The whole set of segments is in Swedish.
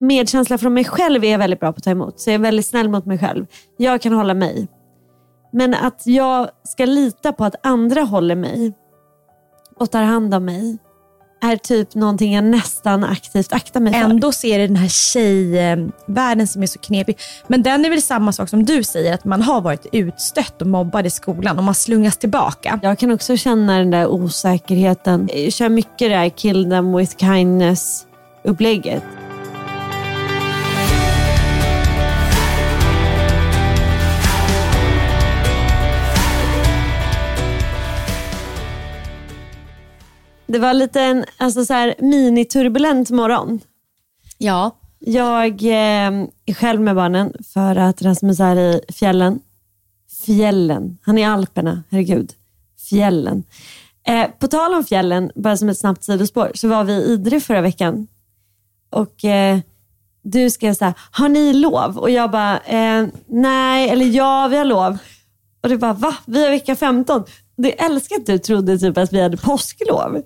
Medkänsla från mig själv är jag väldigt bra på att ta emot. Så jag är väldigt snäll mot mig själv. Jag kan hålla mig. Men att jag ska lita på att andra håller mig och tar hand om mig är typ någonting jag nästan aktivt aktar mig för. Ändå ser det den här tjejvärlden som är så knepig. Men den är väl samma sak som du säger, att man har varit utstött och mobbad i skolan och man slungas tillbaka. Jag kan också känna den där osäkerheten. Jag kör mycket det här kill them with kindness upplägget. Det var lite en alltså så här, mini-turbulent morgon. Ja. Jag eh, är själv med barnen för att Rasmus är i fjällen. Fjällen. Han är i Alperna, herregud. Fjällen. Eh, på tal om fjällen, bara som ett snabbt sidospår, så var vi i Idre förra veckan. Och eh, du skrev så här, har ni lov? Och jag bara, eh, nej, eller ja, vi har lov. Och du bara, va? Vi har vecka 15. Det älskar att du trodde typ att vi hade påsklov.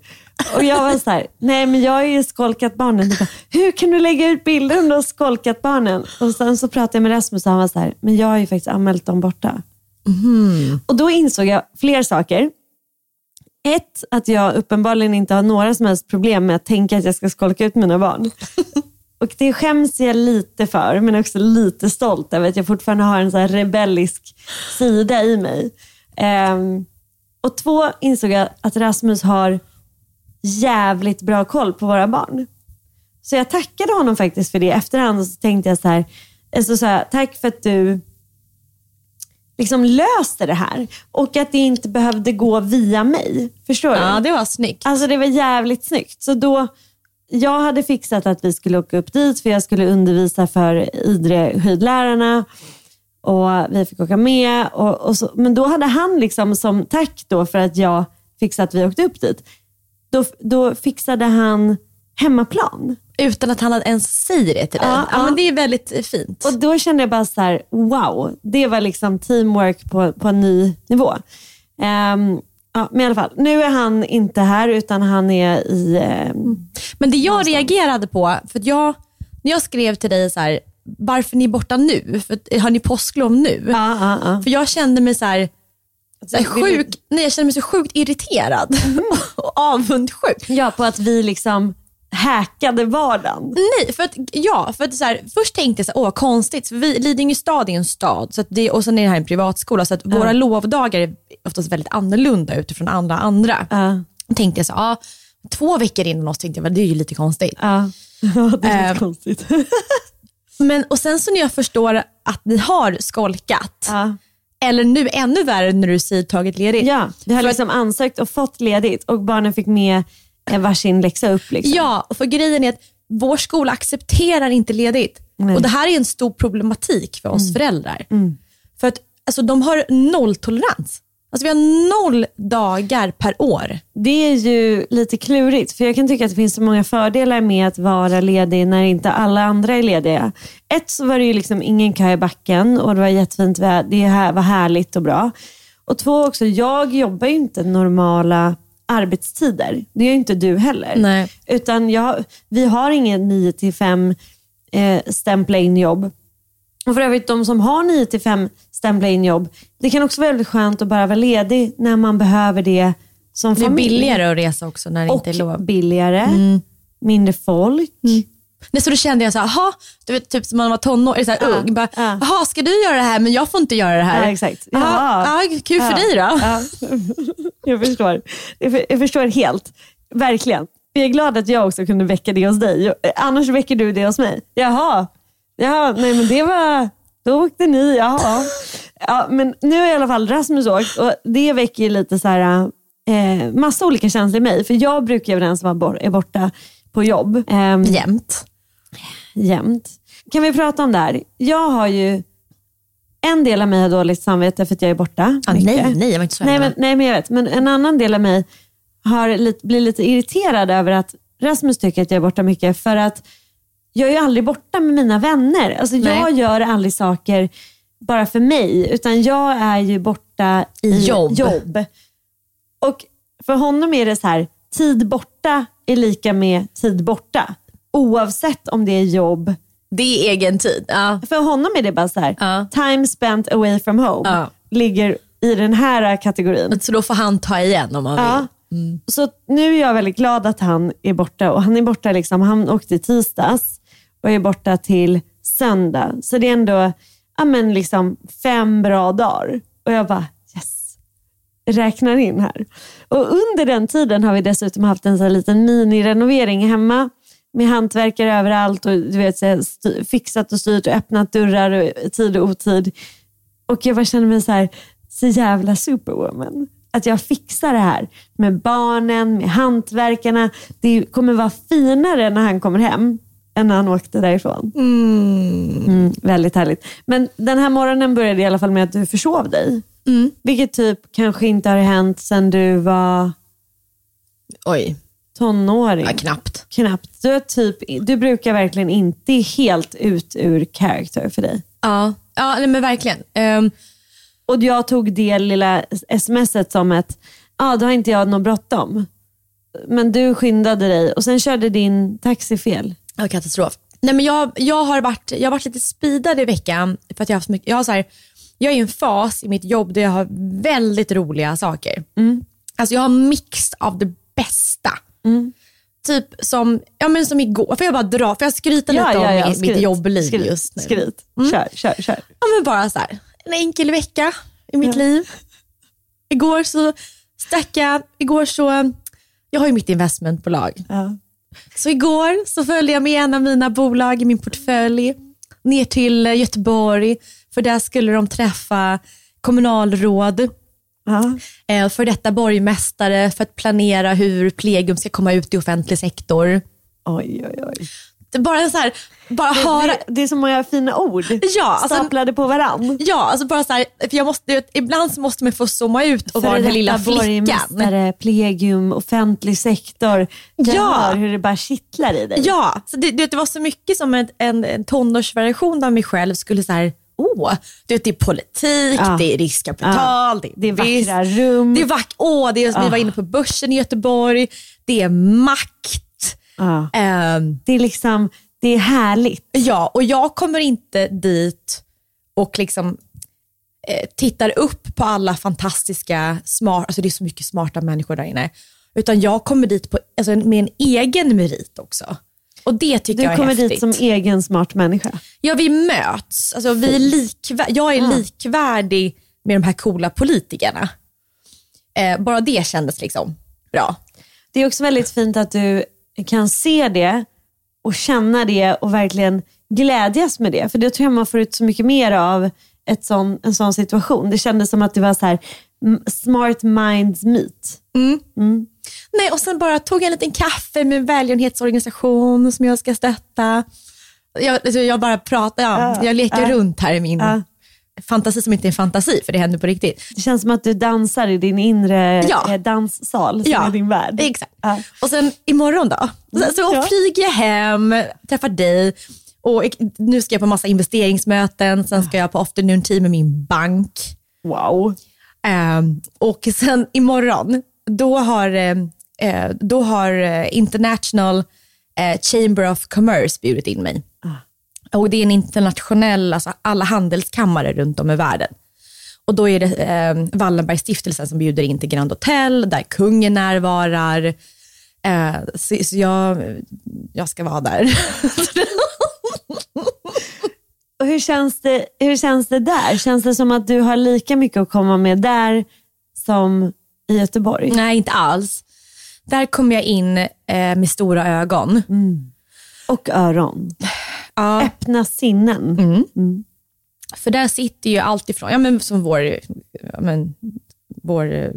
Och jag var så här, nej men jag har ju skolkat barnen. Bara, Hur kan du lägga ut bilder om du har skolkat barnen? Och sen så pratade jag med Rasmus och han var så här, men jag har ju faktiskt anmält dem borta. Och då insåg jag fler saker. Ett, att jag uppenbarligen inte har några som helst problem med att tänka att jag ska skolka ut mina barn. Och det skäms jag lite för, men också lite stolt över att jag fortfarande har en så rebellisk sida i mig. Ehm, och två, insåg jag att Rasmus har jävligt bra koll på våra barn. Så jag tackade honom faktiskt för det. Efterhand så tänkte jag så här, alltså så här, tack för att du liksom löste det här. Och att det inte behövde gå via mig. Förstår du? Ja, det var snyggt. Alltså det var jävligt snyggt. Så då, jag hade fixat att vi skulle åka upp dit för jag skulle undervisa för Idre skidlärarna. Och vi fick åka med. Och, och så, men då hade han liksom som tack då för att jag fixade att vi åkte upp dit. Då, då fixade han hemmaplan. Utan att han ens säger det till dig. Ja, Ja, men det är väldigt fint. Och då kände jag bara så här, wow. Det var liksom teamwork på, på en ny nivå. Ehm, ja, men i alla fall, nu är han inte här utan han är i... ehm, Men det jag reagerade på, för jag, när jag skrev till dig så här, varför ni är borta nu? För, att- har ni påsklov nu? ja, ja, ja. För jag kände mig så här, så du- sjuk, nej, jag kände mig så sjukt irriterad och avundsjuk. Ja, på att vi liksom hackade vardagen. Nej, för att, ja, för att så här, först tänkte jag så här, åh konstigt, för vi, Lidingö stad är en stad så det, och sen är det här en privatskola, så att våra lovdagar är oftast väldigt annorlunda utifrån alla andra. Då tänkte jag så här, ah, två veckor innan oss tänkte jag, "Va, det är ju lite konstigt. ja. ja det är Ehm, lite konstigt. Men, och sen så när jag förstår att ni har skolkat, ja. eller nu ännu värre när du säger tagit ledigt. ja, vi har liksom ansökt och fått ledigt och barnen fick med eh, varsin läxa upp. Liksom. Ja, och för grejen är att vår skola accepterar inte ledigt. Nej. Och Det här är en stor problematik för oss föräldrar. För att alltså, de har nolltolerans Alltså vi har noll dagar per år. Det är ju lite klurigt, för jag kan tycka att det finns så många fördelar med att vara ledig när inte alla andra är lediga. Ett så var det ju liksom ingen kö i backen och det var jättefint väder, det här var härligt och bra. Och två också, jag jobbar ju inte normala arbetstider. Det gör ju inte du heller. Nej. Utan jag, vi har ingen 9 till 5 eh, stämpla in jobb. Och för övrigt, de som har 9 till 5 stämpla in jobb, det kan också vara väldigt skönt att bara vara ledig när man behöver det som Det är familj. billigare att resa också när det Och inte är lov. Mm. billigare, mindre folk. Nej, så då kände jag så här, aha, du vet typ som man var tonåring, så här, Ja, ung. Bara, ja. Jaha, ska du göra det här men jag får inte göra det här? Ja, exakt. Jaha, ja, kul för Ja. dig då. Ja. Jag förstår. Jag för- jag förstår helt. Verkligen. Jag är glad att jag också kunde väcka det hos dig. Annars väcker du det hos mig. Jaha, Jaha nej men det var... Då åkte ni, jaha. Ja, men nu har i alla fall Rasmus åkt och det väcker ju lite så här, eh, massa olika känslor i mig. För jag brukar ju vara den som är borta på jobb. Ehm, Jämt. jämt. Kan vi prata om det här? Jag har ju, en del av mig har dåligt samvete för att jag är borta. Ah, nej, nej, jag var inte så nej, men, nej men jag vet, men en annan del av mig har blir lite irriterad över att Rasmus tycker att jag är borta mycket för att jag är ju aldrig borta med mina vänner. Alltså, jag gör aldrig saker bara för mig, utan jag är ju borta i Jobb. jobb. Och för honom är det så här, tid borta är lika med tid borta. Oavsett om det är jobb. Det är egen tid. Ja. För honom är det bara så här, Ja. time spent away from home Ja. ligger i den här kategorin. Så då får han ta igen om han Ja. Mm. Så nu är jag väldigt glad att han är borta. Och Han är borta, liksom, han åkte i tisdags och är borta till söndag. Så det är ändå ja, men liksom fem bra dagar. Och jag bara yes, räknar in här. Och under den tiden har vi dessutom haft en så här liten minirenovering hemma med hantverkare överallt och du vet, så här, fixat och styrt och öppnat dörrar och, i tid och otid. Och jag bara känner mig så här, så jävla superwoman. Att jag fixar det här med barnen, med hantverkarna. Det kommer vara finare när han kommer hem än när han åkte därifrån. Mm, väldigt härligt. Men den här morgonen började i alla fall med att du försov dig. Vilket typ kanske inte har hänt sedan du var Oj, tonåring. ja, knappt. Knappt. Du, är typ, du brukar verkligen inte helt ut ur character för dig. Ja, ja nej, men verkligen. Ehm, Och jag tog det lilla smset som ett, ja ah, då har inte jag något bråttom. Men du skyndade dig och sen körde din taxi fel. Ja, katastrof. Nej, men jag, jag, har varit, jag har varit lite speedad i veckan. För att jag, har haft mycket, jag, har så här, jag är i en fas i mitt jobb där jag har väldigt roliga saker. Alltså jag har mix av det bästa. Typ som, ja, men som igår, får jag bara dra, får jag skryta lite om mitt, mitt jobbliv skryt, just nu? Skryt. Kör, kör, kör. Ja, men bara så här, en enkel vecka i mitt liv. Igår så stack jag, igår så, jag har ju mitt investmentbolag. Ja. Så igår så följde jag med en av mina bolag i min portfölj ner till Göteborg, för där skulle de träffa kommunalråd, Ja. eh, för detta borgmästare för att planera hur Plegium ska komma ut i offentlig sektor. Oj, oj, oj. Det bara så här, bara höra, Det, det är så många fina ord Ja, alltså- staplade på varann. ja alltså bara så här, för jag måste, vet, ibland så måste man få zooma ut och vara den här lilla flickan. plegium, offentlig sektor. Jag Ja. hör hur det bara kittlar i dig. Ja, så det, det var så mycket som en, en, en tonårsversion av mig själv skulle så här, åh, du vet, det är politik, Ja. det är riskkapital, det är, Det är vackra rum. Det är vack, åh, det är, vi var inne på börsen i Göteborg, det är makt. Ja. Ehm, Det är liksom, det är härligt. ja, och jag kommer inte dit och liksom eh, tittar upp på alla fantastiska, smart, alltså det är så mycket smarta människor där inne. Utan jag kommer dit på, alltså, med en egen merit också. Och det tycker Du jag är kommer häftigt. dit som egen smart människa. Ja, vi möts. Alltså, vi är likvär- jag är likvärdig med de här coola politikerna. Eh, bara det kändes liksom bra. Det är också väldigt fint att du kan se det och känna det och verkligen glädjas med det. För det tror jag man får ut så mycket mer av ett sån, en sån situation. Det kändes som att det var så här smart minds meet. Nej, och sen bara tog jag en liten kaffe med en välgörenhetsorganisation som jag ska stötta. Jag, alltså, jag bara pratar, ja, Ja, jag leker ja, runt här i min ja. Fantasi som inte är fantasi, för det händer på riktigt. Det känns som att du dansar i din inre Ja. eh, danssal som är din värld. Exakt. Ja. Och sen imorgon då, så, så Ja. flyger jag hem, träffar dig och nu ska jag på massa investeringsmöten, sen ska jag på afternoon tea med min bank. Wow. Ehm, och sen imorgon, då har, eh, då har International Chamber of Commerce bjudit in mig. Och det är en internationell, alltså alla handelskammare runt om i världen. Och då är det eh, Wallenbergstiftelsen som bjuder in till Grand Hotel, där kungen närvarar. Eh, så så jag, jag ska vara där. Och hur, känns det, hur känns det där? Känns det som att du har lika mycket att komma med där som i Göteborg? Nej, inte alls. Där kom jag in eh, med stora ögon. Och öron. Ja. Öppna sinnen. För där sitter ju allt ifrån, ja men som vår, ja, men, vår eh,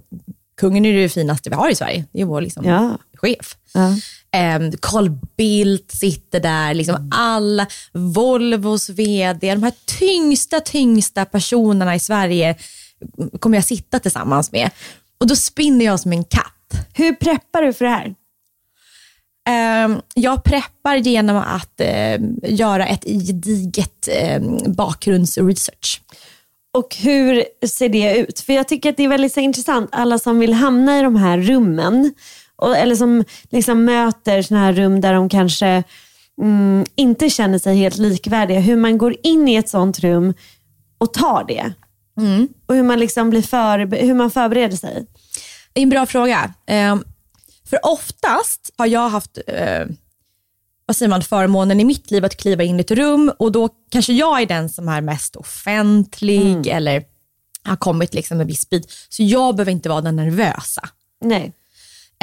kungen är det finaste vi har i Sverige. Det är vår liksom, Ja. chef. Ja. Ehm, Carl Bildt sitter där, liksom alla, Volvos vd, de här tyngsta, tyngsta personerna i Sverige kommer jag sitta tillsammans med. Och då spinner jag som en katt. Hur preppar du för det här? Ehm, jag preppar genom att ehm, göra ett gediget um, bakgrundsresearch. Och hur ser det ut? För jag tycker att det är väldigt intressant, alla som vill hamna i de här rummen, eller som liksom möter sådana här rum där de kanske mm, inte känner sig helt likvärdiga, hur man går in i ett sånt rum och tar det. Och hur man, liksom blir förbe- hur man förbereder sig. Det är en bra fråga. För oftast har jag haft eh, vad säger man, förmånen i mitt liv att kliva in i ett rum och då kanske jag är den som är mest offentlig eller har kommit liksom en viss bit. Så jag behöver inte vara den nervösa. Nej.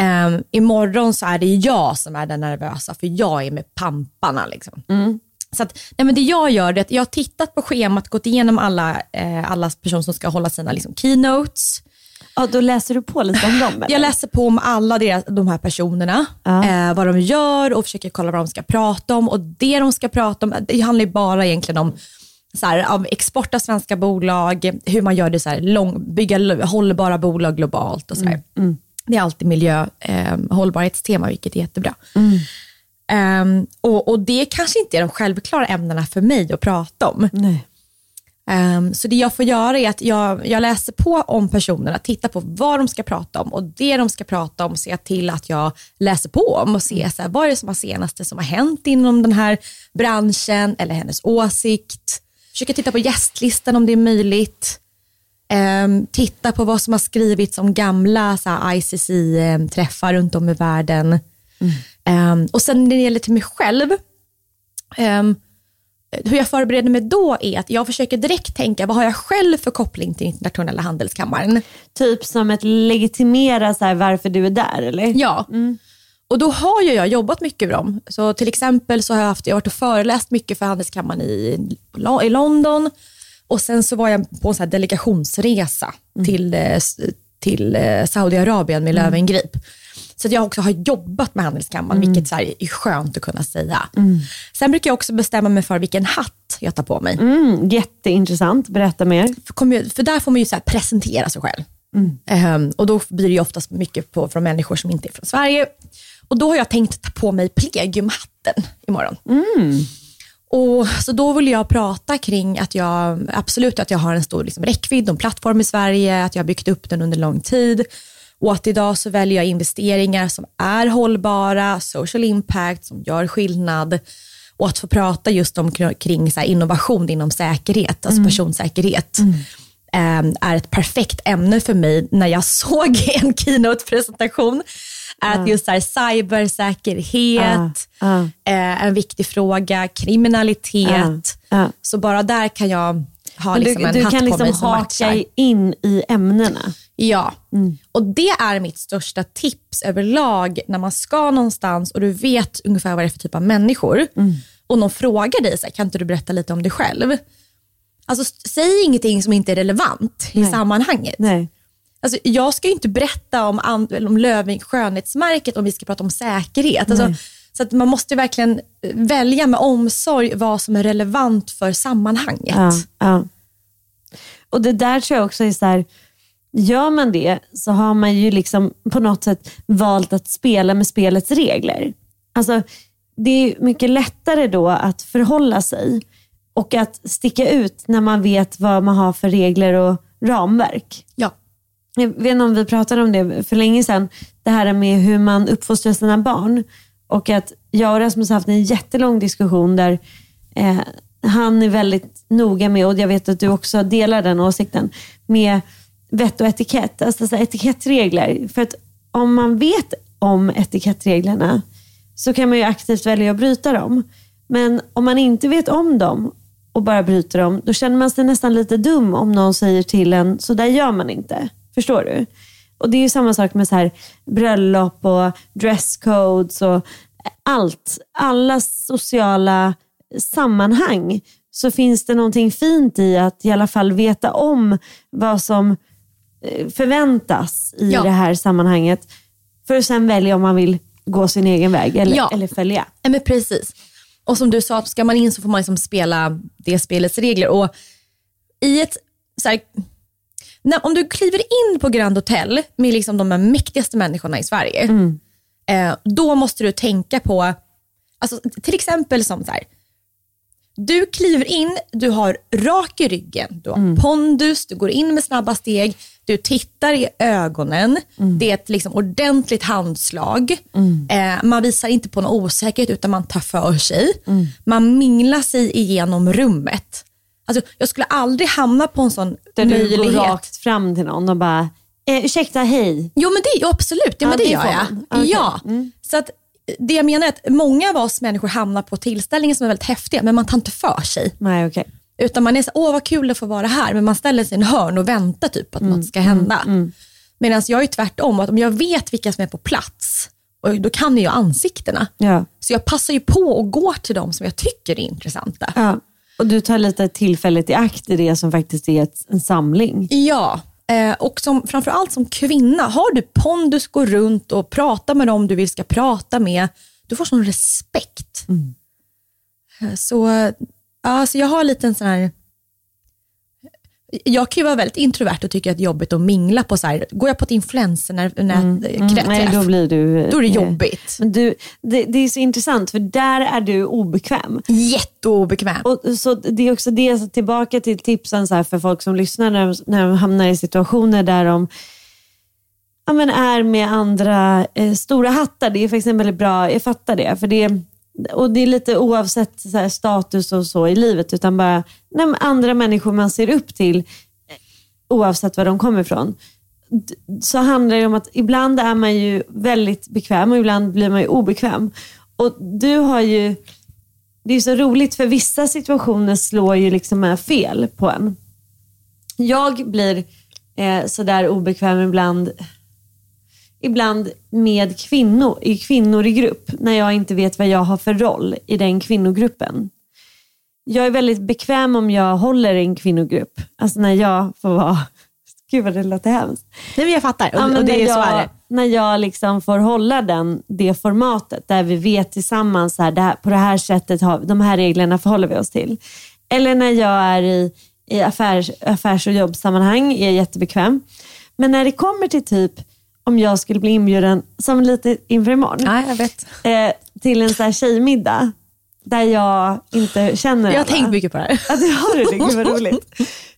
Um, imorgon så är det jag som är den nervösa för jag är med pamparna. Liksom. Så att, nej men det jag gör är att jag har tittat på schemat, gått igenom alla, eh, alla personer som ska hålla sina liksom, keynotes. Ja, då läser du på lite om dem? Eller? Jag läser på om alla deras, de här personerna, eh, vad de gör och försöker kolla vad de ska prata om. Och Det de ska prata om, det handlar ju bara egentligen om så här, av export av svenska bolag, hur man gör det så här, lång, bygga hållbara bolag globalt och sådär. Det är alltid miljö, eh, hållbarhetstema, vilket är jättebra. Ehm, och, och det kanske inte är de självklara ämnena för mig att prata om. Nej. Ehm, så det jag får göra är att jag, jag läser på om personerna, tittar på vad de ska prata om och det de ska prata om ser jag till att jag läser på om och ser så här, vad är det som har senaste som har hänt inom den här branschen eller hennes åsikt. Försöker titta på gästlistan om det är möjligt. Ehm, titta på vad som har skrivits om gamla ICC-träffar runt om i världen. Ehm, och sen när det gäller till mig själv, hur jag förbereder mig då är att jag försöker direkt tänka, vad har jag själv för koppling till internationella handelskammaren? Typ som ett legitimera så här, varför du är där eller? Ja. Och då har ju jag jobbat mycket med dem. Så till exempel så har jag, haft, jag har varit och föreläst mycket för handelskammaren i, i London. Och sen så var jag på en här delegationsresa till, eh, till eh, Saudiarabien med Löwengrip. Så jag också har jobbat med handelskammaren, vilket så här är skönt att kunna säga. Sen brukar jag också bestämma mig för vilken hatt jag tar på mig. Mm, jätteintressant, berätta mer. För, för där får man ju så här presentera sig själv. Ehm, och då blir det oftast mycket på, från människor som inte är från Sverige. Och då har jag tänkt ta på mig plegiumhatten imorgon. Och, så då vill jag prata kring att jag, absolut att jag har en stor liksom, räckvidd och plattform i Sverige, att jag har byggt upp den under lång tid. Och att idag så väljer jag investeringar som är hållbara, social impact, som gör skillnad. Och att få prata just om kring- så innovation inom säkerhet, alltså personsäkerhet. eh, är ett perfekt ämne för mig när jag såg en keynote-presentation. Att just så här, cybersäkerhet, Ah, eh, en viktig fråga, kriminalitet. Så bara där kan jag ha Men liksom du en du hatt kan på liksom mig som haka in i ämnena. Ja, och det är mitt största tips överlag när man ska någonstans och du vet ungefär vad det är för typ av människor. Och någon frågar dig, så här, kan inte du berätta lite om dig själv? Alltså säg ingenting som inte är relevant i Nej. sammanhanget. Nej. Alltså, jag ska ju inte berätta om, om Löving skönhetsmärket om vi ska prata om säkerhet. Alltså, så att man måste verkligen eh, välja med omsorg vad som är relevant för sammanhanget. Ja, ja. Och det där tror jag också är så här, gör man det så har man ju liksom på något sätt valt att spela med spelets regler. Alltså, det är mycket lättare då att förhålla sig och att sticka ut när man vet vad man har för regler och ramverk. Ja. Jag vet inte om vi pratade om det för länge sedan, det här med hur man uppfostrar sina barn. Och att jag och Rasmus har haft en jättelång diskussion där eh, han är väldigt noga med, och jag vet att du också delar den åsikten, med vett och etikett. Alltså alltså etikettregler. För att om man vet om etikettreglerna så kan man ju aktivt välja att bryta dem. Men om man inte vet om dem och bara bryter dem, då känner man sig nästan lite dum om någon säger till en, så där gör man inte. Förstår du? Och Det är ju samma sak med så här bröllop och dresscodes och allt. Alla sociala sammanhang så finns det någonting fint i att i alla fall veta om vad som eh, förväntas i Ja. det här sammanhanget. För att sen välja om man vill gå sin egen väg eller, Ja. eller följa. Nej, men precis. Och som du sa, ska man in så får man liksom spela det spelets regler. Och i ett, så här, när, om du kliver in på Grand Hotel med liksom de mäktigaste människorna i Sverige, eh, då måste du tänka på, alltså, till exempel som så här, du kliver in, du har rak i ryggen, du har pondus, du går in med snabba steg, du tittar i ögonen, det är ett liksom ordentligt handslag. Eh, man visar inte på någon osäkerhet utan man tar för sig. Man minglar sig igenom rummet. Alltså, jag skulle aldrig hamna på en sån Där du går möjlighet. rakt fram till någon och bara, eh, ursäkta, hej. Jo men det, absolut, ja, Ja, men det, det gör jag. Okej. Ja. Mm. Så att, det jag menar är att många av oss människor hamnar på tillställningar som är väldigt häftiga, men man tar inte för sig. Nej, okej. Utan man är så åh vad kul att få vara här, men man ställer sig i en hörn och väntar typ att något ska hända. Medan jag är tvärtom, att om jag vet vilka som är på plats, och då kan jag ansiktena. Ja. Så jag passar ju på och går till de som jag tycker är intressanta. Ja. Och du tar lite tillfället i akt i det som faktiskt är ett, en samling. Ja, eh, och som, framförallt som kvinna, har du pondus, gå runt och prata med dem du vill ska prata med, du får sån respekt. Eh, Så, ja, så jag har lite en sån här, jag kan ju vara väldigt introvert och tycka att det är jobbigt att mingla på så här, går jag på ett influencer-träff, Nej, då blir du... då är det eh, jobbigt. Men du, det, det är så intressant för där är du obekväm. Jätteobekväm. Och, så det är också det, så tillbaka till tipsen så här för folk som lyssnar när de, när de hamnar i situationer där de ja, men är med andra eh, stora hattar. Det är faktiskt en väldigt bra, jag fattar det. För det och det är lite oavsett så här, status och så i livet, utan bara nej, andra människor man ser upp till, eh, oavsett var de kommer ifrån. Så handlar det om att ibland är man ju väldigt bekväm och ibland blir man ju obekväm. Och du har ju det är så roligt för vissa situationer slår ju liksom fel på en. Jag blir eh, sådär obekväm ibland, ibland med kvinnor, i kvinnor i grupp när jag inte vet vad jag har för roll i den kvinnogruppen. Jag är väldigt bekväm om jag håller i en kvinnogrupp. Alltså när jag får vara, gud vad det låter hemskt. Nej, men jag fattar, Ja, men och det är så är det. När jag liksom får hålla den, det formatet där vi vet tillsammans, så här, det här, på det här sättet, har, de här reglerna förhåller vi oss till. Eller när jag är i, i affärs, affärs och jobbsammanhang är jag jättebekväm. Men när det kommer till typ om jag skulle bli inbjuden, som lite inför imorgon, Ja, jag vet. eh, till en så här tjejmiddag där jag inte känner Jag har alla. tänkt mycket på det här. Har du det. Gud vad roligt.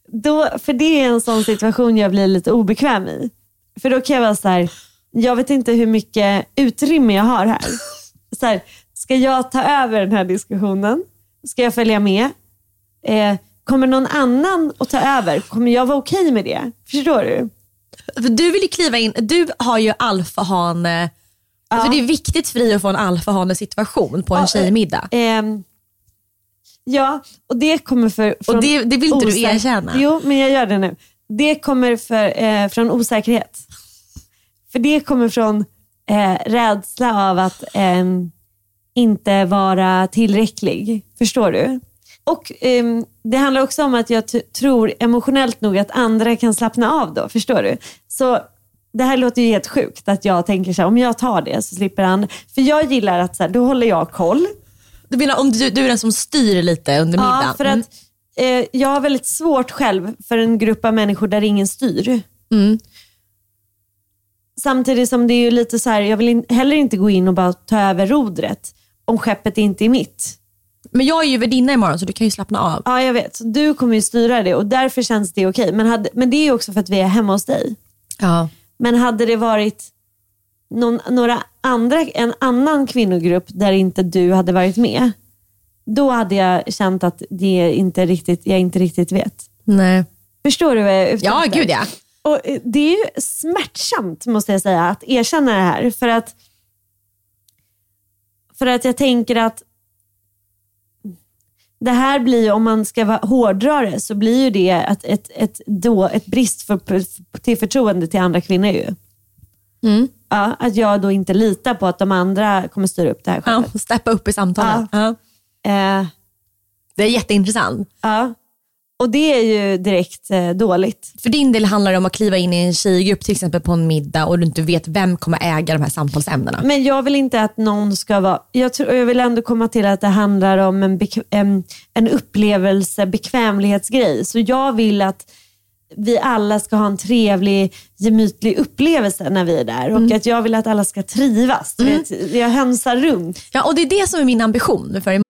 Då, för det är en sån situation jag blir lite obekväm i. För då kan jag vara så här, jag vet inte hur mycket utrymme jag har här. Så här ska jag ta över den här diskussionen? Ska jag följa med? Eh, kommer någon annan att ta över? Kommer jag vara okej med det? Förstår du? Du vill ju kliva in, du har ju alfahane, alltså det är viktigt för dig att få en alfahane situation på en Ja, tjejmiddag. Ehm, ja, och det kommer för, från det- det vill inte du erkänna. Jo, men jag gör det nu. Det kommer för, eh, från osäkerhet. För det kommer från eh, rädsla av att eh, inte vara tillräcklig. Förstår du? Och ehm, Det handlar också om att jag tror emotionellt nog att andra kan slappna av då. Förstår du? Så det här låter ju helt sjukt att jag tänker så här, om jag tar det så slipper han. För jag gillar att så här, då håller jag koll. Du menar om du, du är den som styr lite under middagen? Ja, för Mm. att eh, jag har väldigt svårt själv för en grupp av människor där ingen styr. Mm. Samtidigt som det är ju lite så här, jag vill in, heller inte gå in och bara ta över rodret om skeppet inte är mitt. Men jag är ju värdinna imorgon så du kan ju slappna av. Ja, jag vet. Du kommer ju styra det och därför känns det okej. Men, hade, men det är ju också för att vi är hemma hos dig. Ja. Men hade det varit någon, några andra, en annan kvinnogrupp där inte du hade varit med, då hade jag känt att det inte riktigt, jag inte riktigt vet. Nej. Förstår du vad jag är ute Ja, gud ja. Och eh, det är ju smärtsamt måste jag säga att erkänna det här. För att, för att jag tänker att det här blir, om man ska hårdra det, så blir ju det ett, ett, ett, då, ett brist för, till förtroende till andra kvinnor. Ju. Mm. Ja, att jag då inte litar på att de andra kommer styra upp det här Ja, steppa upp i samtalet. Ja. Eh, Det är jätteintressant. ja. Och det är ju direkt eh, dåligt. För din del handlar det om att kliva in i en tjejgrupp till exempel på en middag och du inte vet vem kommer äga de här samtalsämnena. Men jag vill inte att någon ska vara... Jag, tror, jag vill ändå komma till att det handlar om en, en, en upplevelse, bekvämlighetsgrej. Så jag vill att vi alla ska ha en trevlig, gemytlig upplevelse när vi är där. Och att jag vill att alla ska trivas. Du Vet, jag hönsar runt. Ja, och det är det som är min ambition. För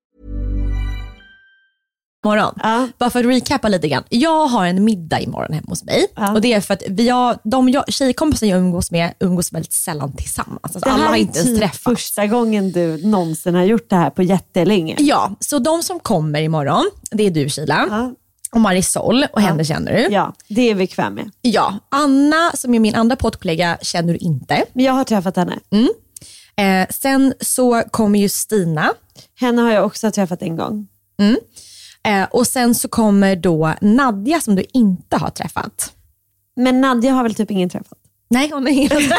Imorgon. Ja. Bara för att recappa lite grann. Jag har en middag imorgon hemma hos mig. Ja. Och det är för att vi har, de jag, tjejkompisar jag umgås med umgås väldigt sällan tillsammans. Alltså, Det här alla har är inte ens typ träffats. första gången du någonsin har gjort det här på jättelänge. Ja, så de som kommer imorgon, det är du Kila Ja. och Marisol och henne känner du. Ja, det är vi bekväm med. Ja, Anna som är min andra poddkollega känner du inte. Men jag har träffat henne. Eh, sen så kommer ju Stina Henne har jag också träffat en gång. Eh, och sen så kommer då Nadja som du inte har träffat. Men Nadja har väl typ ingen träffat. Nej, hon är helt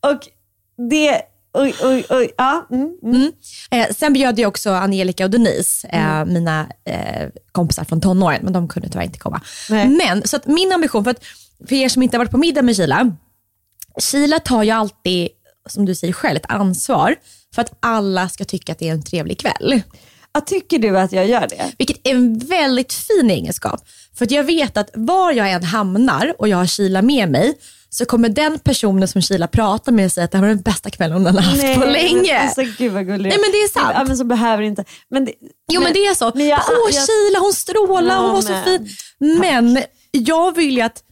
Och det, oj, oj, oj, ja. Mm, mm. Eh, sen bjöd jag också Angelica och Denise, eh, mina eh, kompisar från tonåren, men de kunde tyvärr inte komma. Nej. Men så att min ambition, för, att, för er som inte har varit på middag med Kila, Kila tar ju alltid, som du säger själv, ett ansvar för att alla ska tycka att det är en trevlig kväll. Tycker du att jag gör det? Vilket är en väldigt fin egenskap. För jag vet att var jag än hamnar och jag har Kila med mig, så kommer den personen som Kila pratar med säga att det här var den bästa kvällen hon har haft på länge. Men, alltså, gud vad gullig Nej, men det är sant. Ja, men så behöver inte. Men det, Jo men, det är så. men jag- Åh jag- Kila hon strålar, Ja, hon var så men- fin. Men jag vill ju att,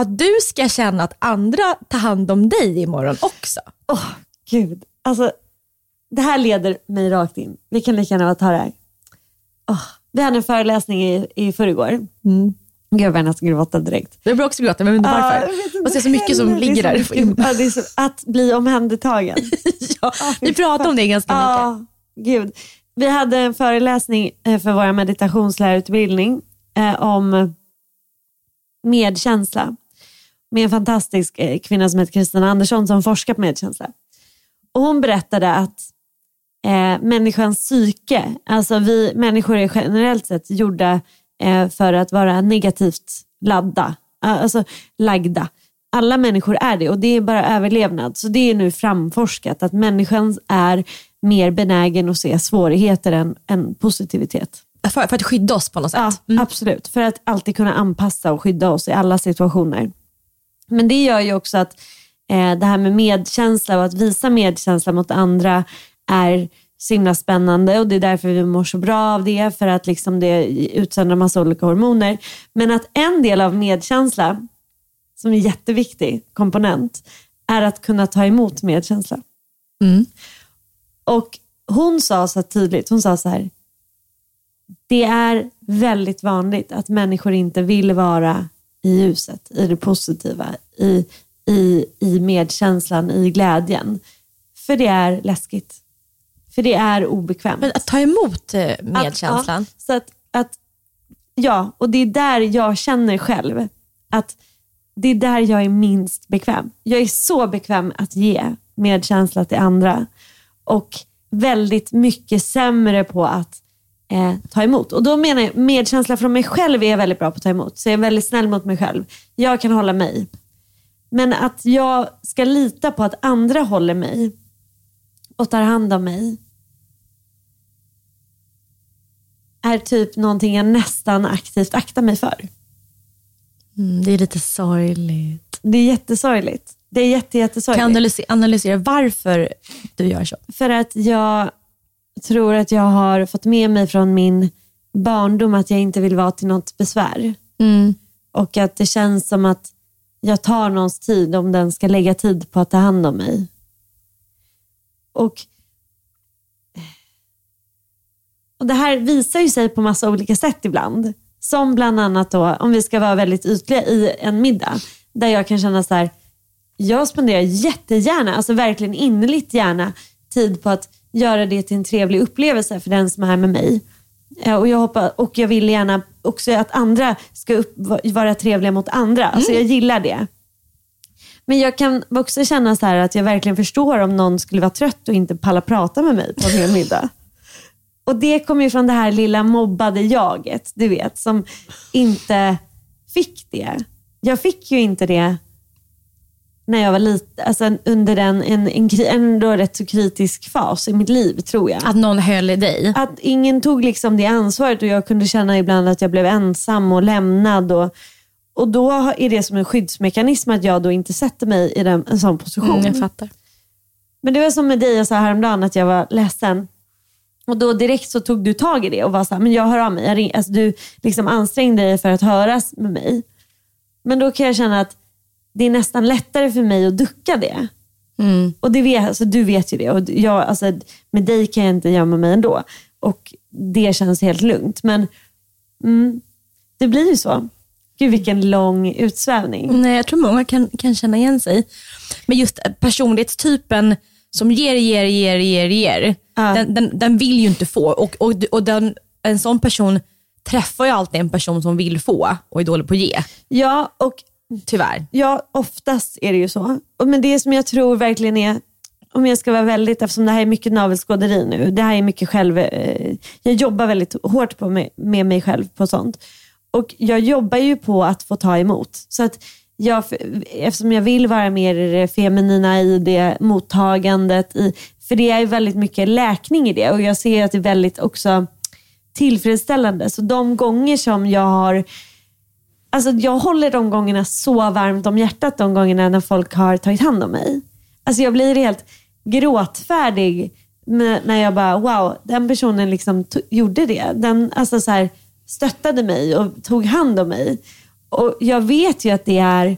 att du ska känna att andra tar hand om dig imorgon också. Åh, gud. Alltså, det här leder mig rakt in. Vi kan lika gärna ta det här. Åh, vi hade en föreläsning i, i förrgår. Mm. Gud vad jag nästan gråta direkt. Jag blir också gråta, men undrar Ja, varför. jag vet inte Man ser så mycket som ligger där. mycket- Ja, så, att bli omhändertagen. ja, vi pratar om det ganska mycket. Ja, gud. Vi hade en föreläsning eh, för vår meditationslärarutbildning eh, om medkänsla med en fantastisk eh, kvinna som heter Kristina Andersson som forskar på medkänsla. Och hon berättade att eh, människans psyke, alltså vi människor är generellt sett gjorda eh, för att vara negativt ladda, eh, alltså lagda. Alla människor är det och det är bara överlevnad. Så det är nu framforskat att människan är mer benägen att se svårigheter än, än positivitet. För, för att skydda oss på något sätt. Ja, absolut. För att alltid kunna anpassa och skydda oss i alla situationer. Men det gör ju också att eh, det här med medkänsla och att visa medkänsla mot andra är så himla spännande och det är därför vi mår så bra av det, för att liksom det utsöndrar massa olika hormoner. Men att en del av medkänsla, som är en jätteviktig komponent, är att kunna ta emot medkänsla. Mm. Och hon sa så tydligt, hon sa så här, det är väldigt vanligt att människor inte vill vara i ljuset, i det positiva, i, i, i medkänslan, i glädjen. För det är läskigt. För det är obekvämt. Men att ta emot eh, medkänslan. Att, ja, så att, att, ja, och det är där jag känner själv att det är där jag är minst bekväm. Jag är så bekväm att ge medkänsla till andra och väldigt mycket sämre på att eh, ta emot. Och då menar jag medkänsla från mig själv är jag väldigt bra på att ta emot. Så jag är väldigt snäll mot mig själv. Jag kan hålla mig. Men att jag ska lita på att andra håller mig och tar hand om mig är typ någonting jag nästan aktivt aktar mig för. Mm, det är lite sorgligt. Det är jättesorgligt. Det är jätte, jättesorgligt. Kan du analysera, varför du gör så? För att jag tror att jag har fått med mig från min barndom att jag inte vill vara till något besvär. Mm. Och att det känns som att jag tar någons tid om den ska lägga tid på att ta hand om mig. Och, och Det här visar ju sig på massa olika sätt ibland. Som bland annat då, om vi ska vara väldigt ytliga i en middag, där jag kan känna så här, jag spenderar jättegärna, alltså verkligen innerligt gärna, tid på att göra det till en trevlig upplevelse för den som är med mig. Och jag, hoppas, och jag vill gärna också att andra ska upp, vara trevliga mot andra. Alltså jag gillar det. Men jag kan också känna så att jag verkligen förstår om någon skulle vara trött och inte palla prata med mig på en hel middag. Och det kommer ju från det här lilla mobbade jaget, du vet, som inte fick det. Jag fick ju inte det när jag var liten, alltså under en, en, en, ändå rätt så kritisk fas i mitt liv tror jag. Att någon höll i dig? Att ingen tog liksom det ansvaret och jag kunde känna ibland att jag blev ensam och lämnad. Och, och då är det som en skyddsmekanism att jag då inte sätter mig i den, en sån position. Mm, jag fattar. Men det var som med dig, jag sa häromdagen att jag var ledsen. Och då direkt så tog du tag i det och var så här, men jag hör av mig. Jag ring, alltså du liksom ansträngde dig för att höras med mig. Men då kan jag känna att det är nästan lättare för mig att ducka det. Mm. Och det vet, alltså, Du vet ju det. Och jag, alltså, med dig kan jag inte gömma mig ändå. Och Det känns helt lugnt. Men mm, det blir ju så. Gud vilken lång utsvävning. Nej, jag tror många kan, kan känna igen sig. Men just personlighetstypen som ger, ger, ger, ger, ger. Ja. Den, den, den, vill ju inte få. Och, och, och den, en sån person träffar ju alltid en person som vill få och är dålig på att ge. Ja, och Tyvärr. Ja, oftast är det ju så. Men det som jag tror verkligen är, om jag ska vara väldigt, eftersom det här är mycket navelskåderi nu, det här är mycket själv, eh, jag jobbar väldigt hårt på mig, med mig själv på sånt. Och jag jobbar ju på att få ta emot. Så att jag, eftersom jag vill vara mer i det feminina i det mottagandet, i, för det är väldigt mycket läkning i det och jag ser att det är väldigt också tillfredsställande. Så de gånger som jag har Alltså jag håller de gångerna så varmt om hjärtat, de gångerna när folk har tagit hand om mig. Alltså jag blir helt gråtfärdig när jag bara, wow, den personen liksom gjorde det. Den alltså så här, stöttade mig och tog hand om mig. Och Jag vet ju att det är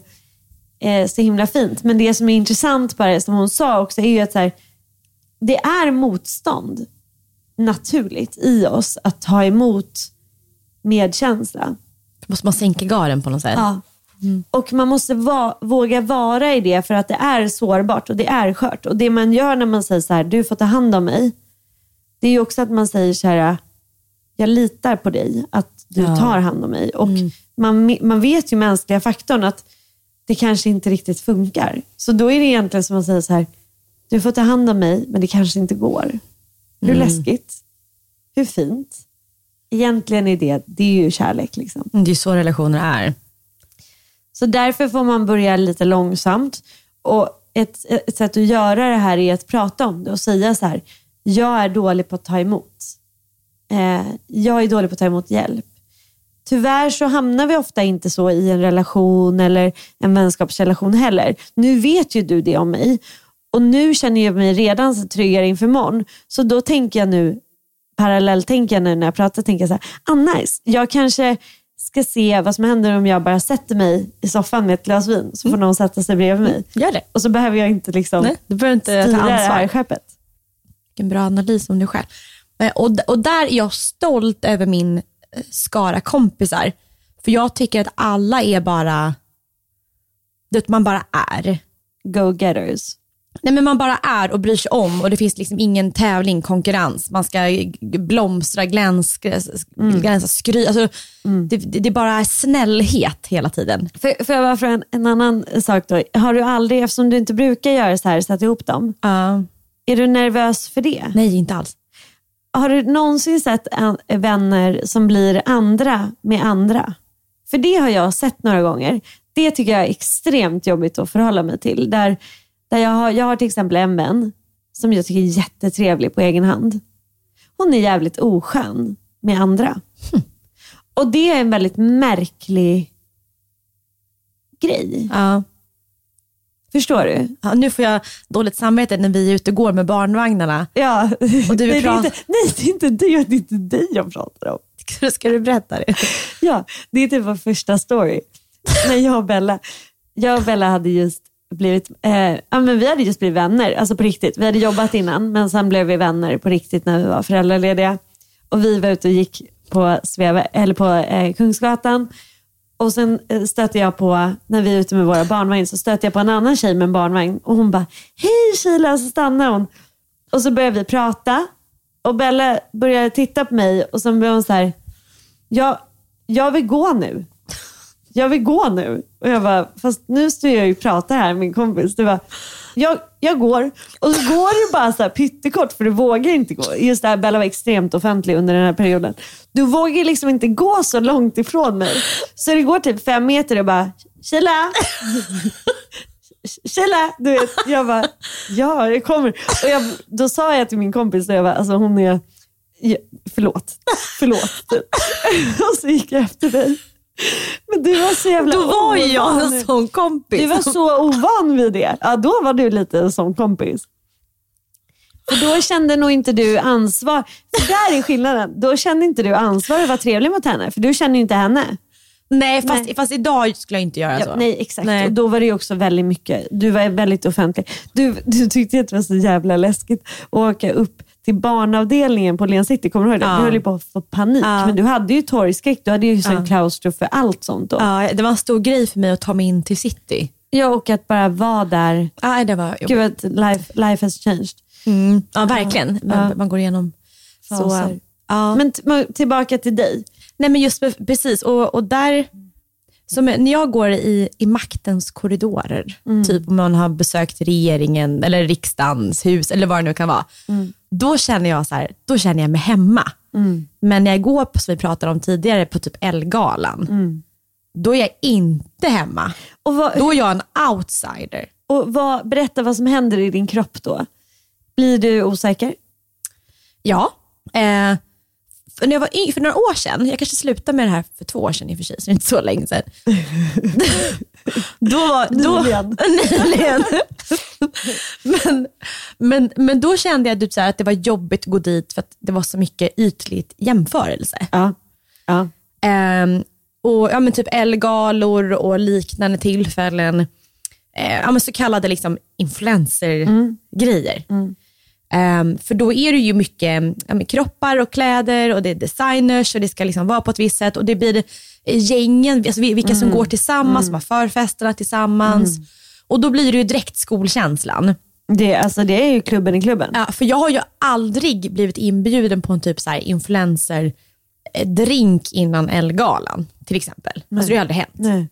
eh, så himla fint, men det som är intressant bara, som hon sa också, är ju att så här, det är motstånd naturligt i oss att ta emot medkänsla måste man sänka garden på något sätt. Ja. Mm. Och man måste va våga vara i det för att det är sårbart och det är skört. Och det man gör när man säger så här, du får ta hand om mig. Det är ju också att man säger så här, jag litar på dig, att du ja. tar hand om mig. Och mm. man, man vet ju mänskliga faktorn att det kanske inte riktigt funkar. Så då är det egentligen som att säga så här, du får ta hand om mig, men det kanske inte går. Hur mm. läskigt? Hur fint? egentligen är det, det är ju kärlek. Liksom. Det är så relationer är. Så därför får man börja lite långsamt. Och ett, ett sätt att göra det här är att prata om det och säga så här, jag är dålig på att ta emot. Eh, jag är dålig på att ta emot hjälp. Tyvärr så hamnar vi ofta inte så i en relation eller en vänskapsrelation heller. Nu vet ju du det om mig och nu känner jag mig redan tryggare inför imorgon. Så då tänker jag nu, parallellt tänker jag nu när jag pratar, tänker jag så här, ah nice, jag kanske ska se vad som händer om jag bara sätter mig i soffan med ett glas vin så får någon sätta sig bredvid mig. Gör det. Och så behöver jag inte liksom Nej, du behöver inte ta styra det ansvar. här skeppet. Vilken bra analys om dig själv. Eh, Och, och där är jag stolt över min eh, skara kompisar. För jag tycker att alla är bara, vet, man bara är. Go-getters. Nej men man bara är och bryr sig om och det finns liksom ingen tävling, konkurrens. Man ska blomstra, glänska, glänsa, skry. Alltså, det, det, det är bara snällhet hela tiden. För, får jag bara fråga en, en annan sak då? Har du aldrig, eftersom du inte brukar göra så här, satt ihop dem, Uh, är du nervös för det? nej, inte alls. Har du någonsin sett vänner som blir andra med andra? För det har jag sett några gånger. Det tycker jag är extremt jobbigt att förhålla mig till. Där, där jag, har, jag har till exempel en vän som jag tycker är jättetrevlig på egen hand. Hon är jävligt oskön med andra. Och det är en väldigt märklig grej. Ja. Förstår du? Ja, nu får jag dåligt samvete när vi är ute och går med barnvagnarna. Ja. Och du nej, det är inte, nej, det är inte dig, det är inte dig jag pratar om. Ska du berätta det? Ja, det är typ vår första story. När jag och Bella, jag och Bella hade just blivit, eh, ja, men vi hade just blivit vänner, alltså på riktigt. Vi hade jobbat innan, men sen blev vi vänner på riktigt när vi var föräldralediga. Och vi var ute och gick på, Sveve, eller på eh, Kungsgatan. Och sen eh, stöter stötte jag på, när vi är ute med våra barnvagn, så stötte jag på en annan tjej med en barnvagn. Och hon bara, hej Sheila, så stannar hon. Och så började vi prata. Och Bella började titta på mig och sen blev hon så här, jag, jag vill gå nu. Jag vill gå nu. Och jag bara, fast nu står jag ju och pratar här med min kompis. Du bara, jag, jag går. Och så går du bara så här pyttekort för du vågar inte gå. Just det här, Bella var extremt offentlig under den här perioden. Du vågar liksom inte gå så långt ifrån mig. Så det går typ fem meter och bara, Sheila! Sheila! Du vet, jag bara, ja jag kommer. Och jag, då sa jag till min kompis, jag bara, alltså hon är, ja, förlåt, förlåt. Och så gick jag efter dig. Men du var så jävla Då var ju jag ovan. en sån kompis. Du var så ovan vid det. Ja, då var du lite som kompis. För då kände nog inte du ansvar. För där är skillnaden. Då kände inte du ansvar att vara trevlig mot henne. För du känner ju inte henne. Nej, fast, Nej. fast idag skulle jag inte göra Ja, så. nej, exakt. Nej. Och då var det också väldigt mycket. Du var väldigt offentlig. Du, du tyckte att det var så jävla läskigt att åka upp till barnavdelningen på Len City. Kommer du ihåg det? Ja. Du höll ju på att få panik. Ja. Men du hade ju torgskräck. Du hade ju sån Ja. klaustro för allt sånt då. Ja, det var en stor grej för mig att ta mig in till city. Jag och att bara vara där. Ja, det var Gud life, life has changed. Mm. Ja, verkligen. Man, Ja. man går igenom så. Ja. Men tillbaka till dig. Nej men just precis, och, och där, som när jag går i, i maktens korridorer, typ om man har besökt regeringen eller riksdagens hus eller vad det nu kan vara, då känner jag så här, då känner jag mig hemma. Men när jag går på, som vi pratade om tidigare, på typ Elgalan, då är jag inte hemma. Och, vad, Då är jag en outsider. och vad, berätta vad som händer i din kropp då. Blir du osäker? Ja. Eh, för, när jag var för några år sedan, jag kanske slutade med det här för två år sedan i och för sig, så det är inte så länge sedan. då, var- då, Nyligen. men, men, men då kände jag typ så att det var jobbigt att gå dit för att det var så mycket ytligt jämförelse. Ja. ja. Ehm, och ja, men typ Elgalor och liknande tillfällen. Eh, ja, men så kallade liksom influencer-grejer. Ehm, för då är det ju mycket ja, kroppar och kläder och det är designers och det ska liksom vara på ett visst sätt och det blir gängen, alltså vi- vilka som går tillsammans, har förfesterna tillsammans. Och då blir det ju direkt skolkänslan. Det, alltså, det är ju klubben i klubben. Ja, för jag har ju aldrig blivit inbjuden på en typ så här influencer eh, drink innan Elgalan till exempel. Alltså det har aldrig hänt. Nej.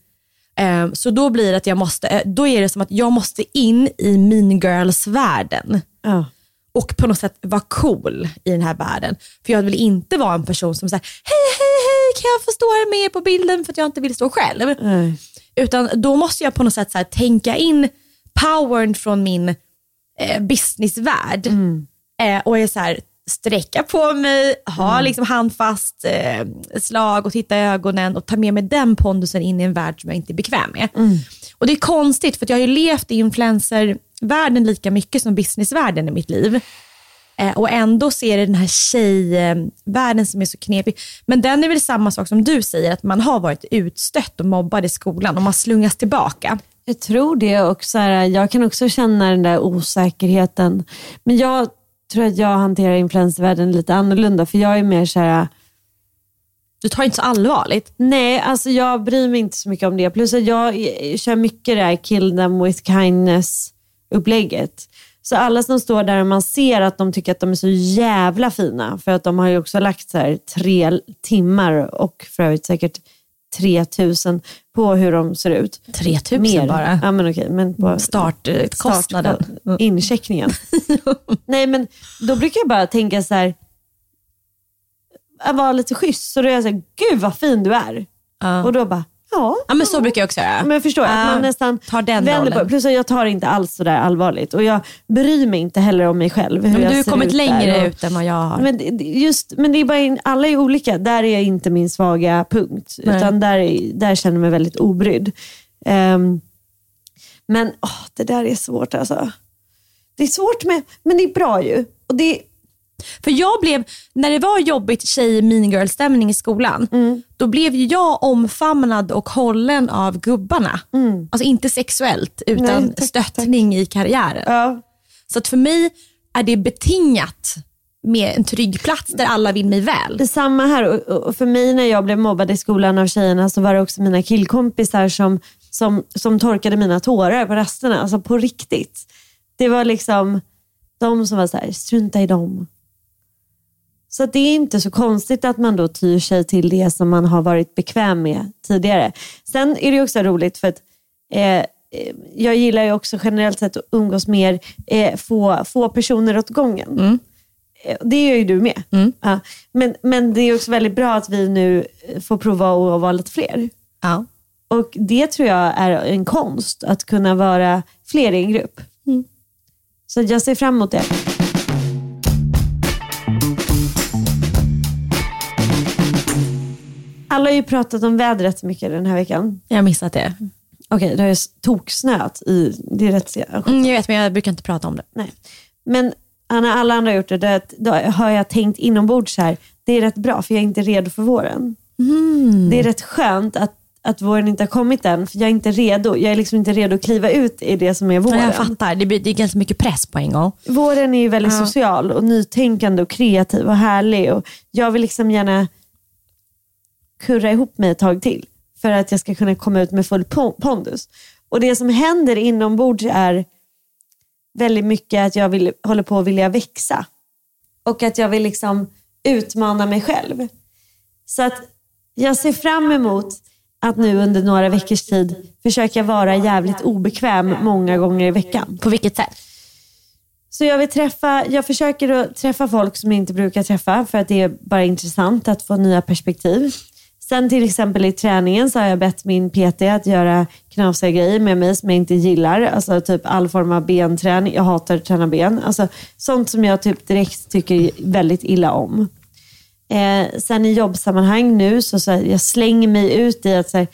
Eh, Så då blir att jag måste, eh, då är det som att jag måste in i mean girls-världen Ja. Och på något sätt vara cool i den här världen. För jag vill inte vara en person som säger hej, hej, hej, kan jag få stå här med på bilden för att jag inte vill stå själv. Nej. Utan då måste jag på något sätt så tänka in powern från min eh, businessvärld Eh, och är så här, sträcka på mig, ha liksom handfast eh, slag och titta i ögonen och ta med mig den pondusen in i en värld som jag inte är bekväm med. Och Det är konstigt för jag har ju levt i influencervärlden lika mycket som businessvärlden i mitt liv. Eh, och ändå ser det den här tjejvärlden som är så knepig. Men den är väl samma sak som du säger, att man har varit utstött och mobbad i skolan och man slungas tillbaka. Jag tror det och så här, jag kan också känna den där osäkerheten. Men jag tror att jag hanterar influencervärlden lite annorlunda för jag är mer så här, du tar inte så allvarligt. nej alltså jag bryr mig inte så mycket om det. Plus att jag kör mycket det här kill them with kindness upplägget. Så alla som står där och man ser att de tycker att de är så jävla fina, för att de har ju också lagt så här tre timmar och för övrigt säkert 3000 på hur de ser ut. 3000 Mer. bara. Ja, men okej, men på Startkostnaden. startkostnaden. Incheckningen. Nej men då brukar jag bara tänka så här, vara lite schysst. Så då är jag så här, gud vad fin du är. Ja. Och då bara, ja. Ja men så brukar jag också göra. Men jag förstår att Ja, man nästan tar den vänder på. Plus att jag tar inte alls så där allvarligt. Och jag bryr mig inte heller om mig själv. Hur Men jag du har kommit ut längre och- ut än vad jag har. Men, just, men det är bara, alla är olika. Där är jag inte min svaga punkt. Nej. Utan där, är- där känner jag mig väldigt obrydd. Ehm, men åh, det där är svårt alltså. Det är svårt med, men det är bra ju. Och det, För jag blev, när det var jobbigt tjej mean girl stämning i skolan, Mm. då blev ju jag omfamnad och hållen av gubbarna. Alltså inte sexuellt, utan Mm. Nej, tack, stöttning i karriären. ja, Så att för mig är det betingat med en trygg plats där alla vill mig väl. Detsamma här. Och för mig när jag blev mobbad i skolan av tjejerna så var det också mina killkompisar som, som, som torkade mina tårar på rasterna. Alltså på riktigt. Det var liksom de som var så här, strunta i dem. Så det är inte så konstigt att man då tyr sig till det som man har varit bekväm med tidigare. Sen är det också roligt för att eh, eh, jag gillar ju också generellt sett att umgås mer eh, få, få personer åt gången. Eh, Det gör ju du med. Ja. Men, men det är också väldigt bra att vi nu eh, får prova att vara lite fler. Ja. Och det tror jag är en konst, att kunna vara fler i en grupp. Så jag ser fram emot det. Alla har ju pratat om vädret mycket den här veckan. Jag har missat det. Okej, det har ju snöat i... Det är rätt sent. Mm, jag vet men jag brukar inte prata om det. Nej. Men när alla andra har gjort det, då, då har jag tänkt inombords så här, det är rätt bra för jag är inte redo för våren. Det är rätt skönt att, att våren inte har kommit än, för jag är inte redo. Jag är liksom inte redo att kliva ut i det som är våren. Ja, jag fattar, det, blir, det är ganska mycket press på en gång. Våren är ju väldigt social och nytänkande och kreativ och härlig. Och jag vill liksom gärna kurra ihop mig ett tag till för att jag ska kunna komma ut med full pon- pondus. Och det som händer inombords är väldigt mycket att jag vill, håller på att vilja växa. Och att jag vill liksom utmana mig själv. Så att jag ser fram emot att nu under några veckors tid försöka vara jävligt obekväm många gånger i veckan. På vilket sätt? Så jag vill träffa, jag försöker att träffa folk som jag inte brukar träffa för att det är bara intressant att få nya perspektiv. Sen till exempel i träningen så har jag bett min PT att göra knasiga grejer med mig som jag inte gillar. Alltså typ all form av benträning. Jag hatar att träna ben. Alltså sånt som jag typ direkt tycker väldigt illa om. Eh, sen i jobbsammanhang nu så, så här, jag slänger mig ut i att så här,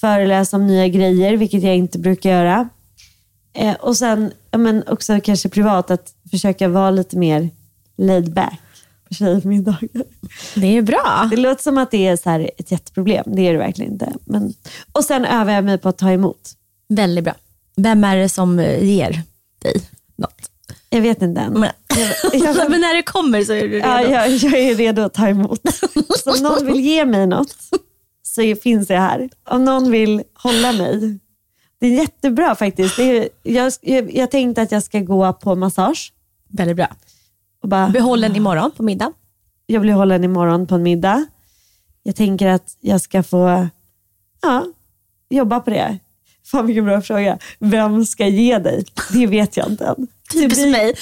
föreläsa om nya grejer, vilket jag inte brukar göra. Eh, och sen men också kanske privat att försöka vara lite mer laid back tjejmiddagar. Det är bra. Det låter som att det är så här ett jätteproblem. Det är det verkligen inte. Men, och sen övar jag mig på att ta emot. Väldigt bra. Vem är det som eh, ger dig något? Jag vet inte än. Men, jag- men när det kommer så är du redo. Ja, jag, jag är redo att ta emot. Så om någon vill ge mig något så finns jag här. Om någon vill hålla mig. Det är jättebra faktiskt. Det är, jag, jag, jag tänkte att jag ska gå på massage. Väldigt bra. Och bara, Behållen imorgon på middag. jag blir hållen imorgon på en middag. Jag tänker att jag ska få ja, jobba på det. Fan vilken bra fråga. Vem ska ge dig? Det vet jag inte än. Typiskt mig.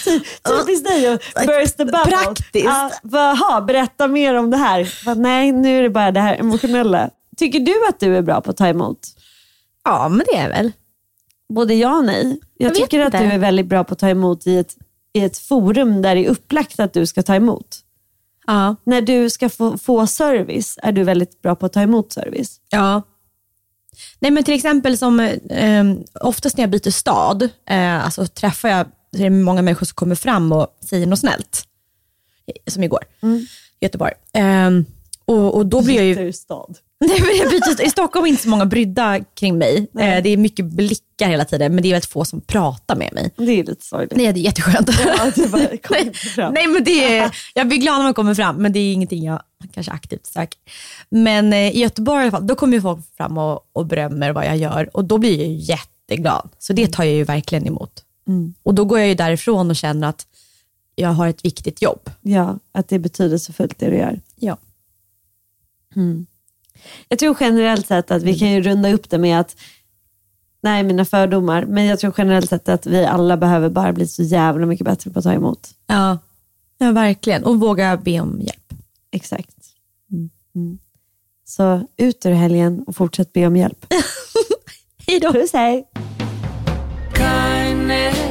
Typiskt dig att burst the bubble. Praktiskt. Ja, Jaha, berätta mer om det här. Bara, nej, nu är det bara det här emotionella. Tycker du att du är bra på att ta emot? Ja, men det är väl. Både ja och nej. Jag, Jag tycker att du är väldigt bra på att ta emot i ett i ett forum där det är upplagt att du ska ta emot. Ja. När du ska få, få service är du väldigt bra på att ta emot service. Ja. Nej men till exempel som eh, oftast när jag byter stad, eh, alltså träffar jag så är det många människor som kommer fram och säger något snällt. Som igår i Göteborg. Eh, och, och då blir jag ju... stad. Nej, men jag byter, I Stockholm är inte så många brydda kring mig. Eh, det är mycket blickar hela tiden, men det är väldigt få som pratar med mig. Det är lite sorgligt. Nej, det är jätteskönt. Ja, det bara fram. Nej, men det är, jag blir glad när man kommer fram, men det är ingenting jag kanske aktivt söker. Men eh, i Göteborg i alla fall, då kommer folk fram och, och berömmer vad jag gör och då blir jag jätteglad. Så det tar jag ju verkligen emot. Och då går jag ju därifrån och känner att jag har ett viktigt jobb. Ja, att det är betydelsefullt det du gör. Ja. Jag tror generellt sett att vi kan ju runda upp det med att, nej mina fördomar, men jag tror generellt sett att vi alla behöver bara bli så jävla mycket bättre på att ta emot. Ja, ja verkligen. Och våga be om hjälp. Exakt. Mm. Så ut ur helgen och fortsätt be om hjälp. Hej då. Puss hej! kindness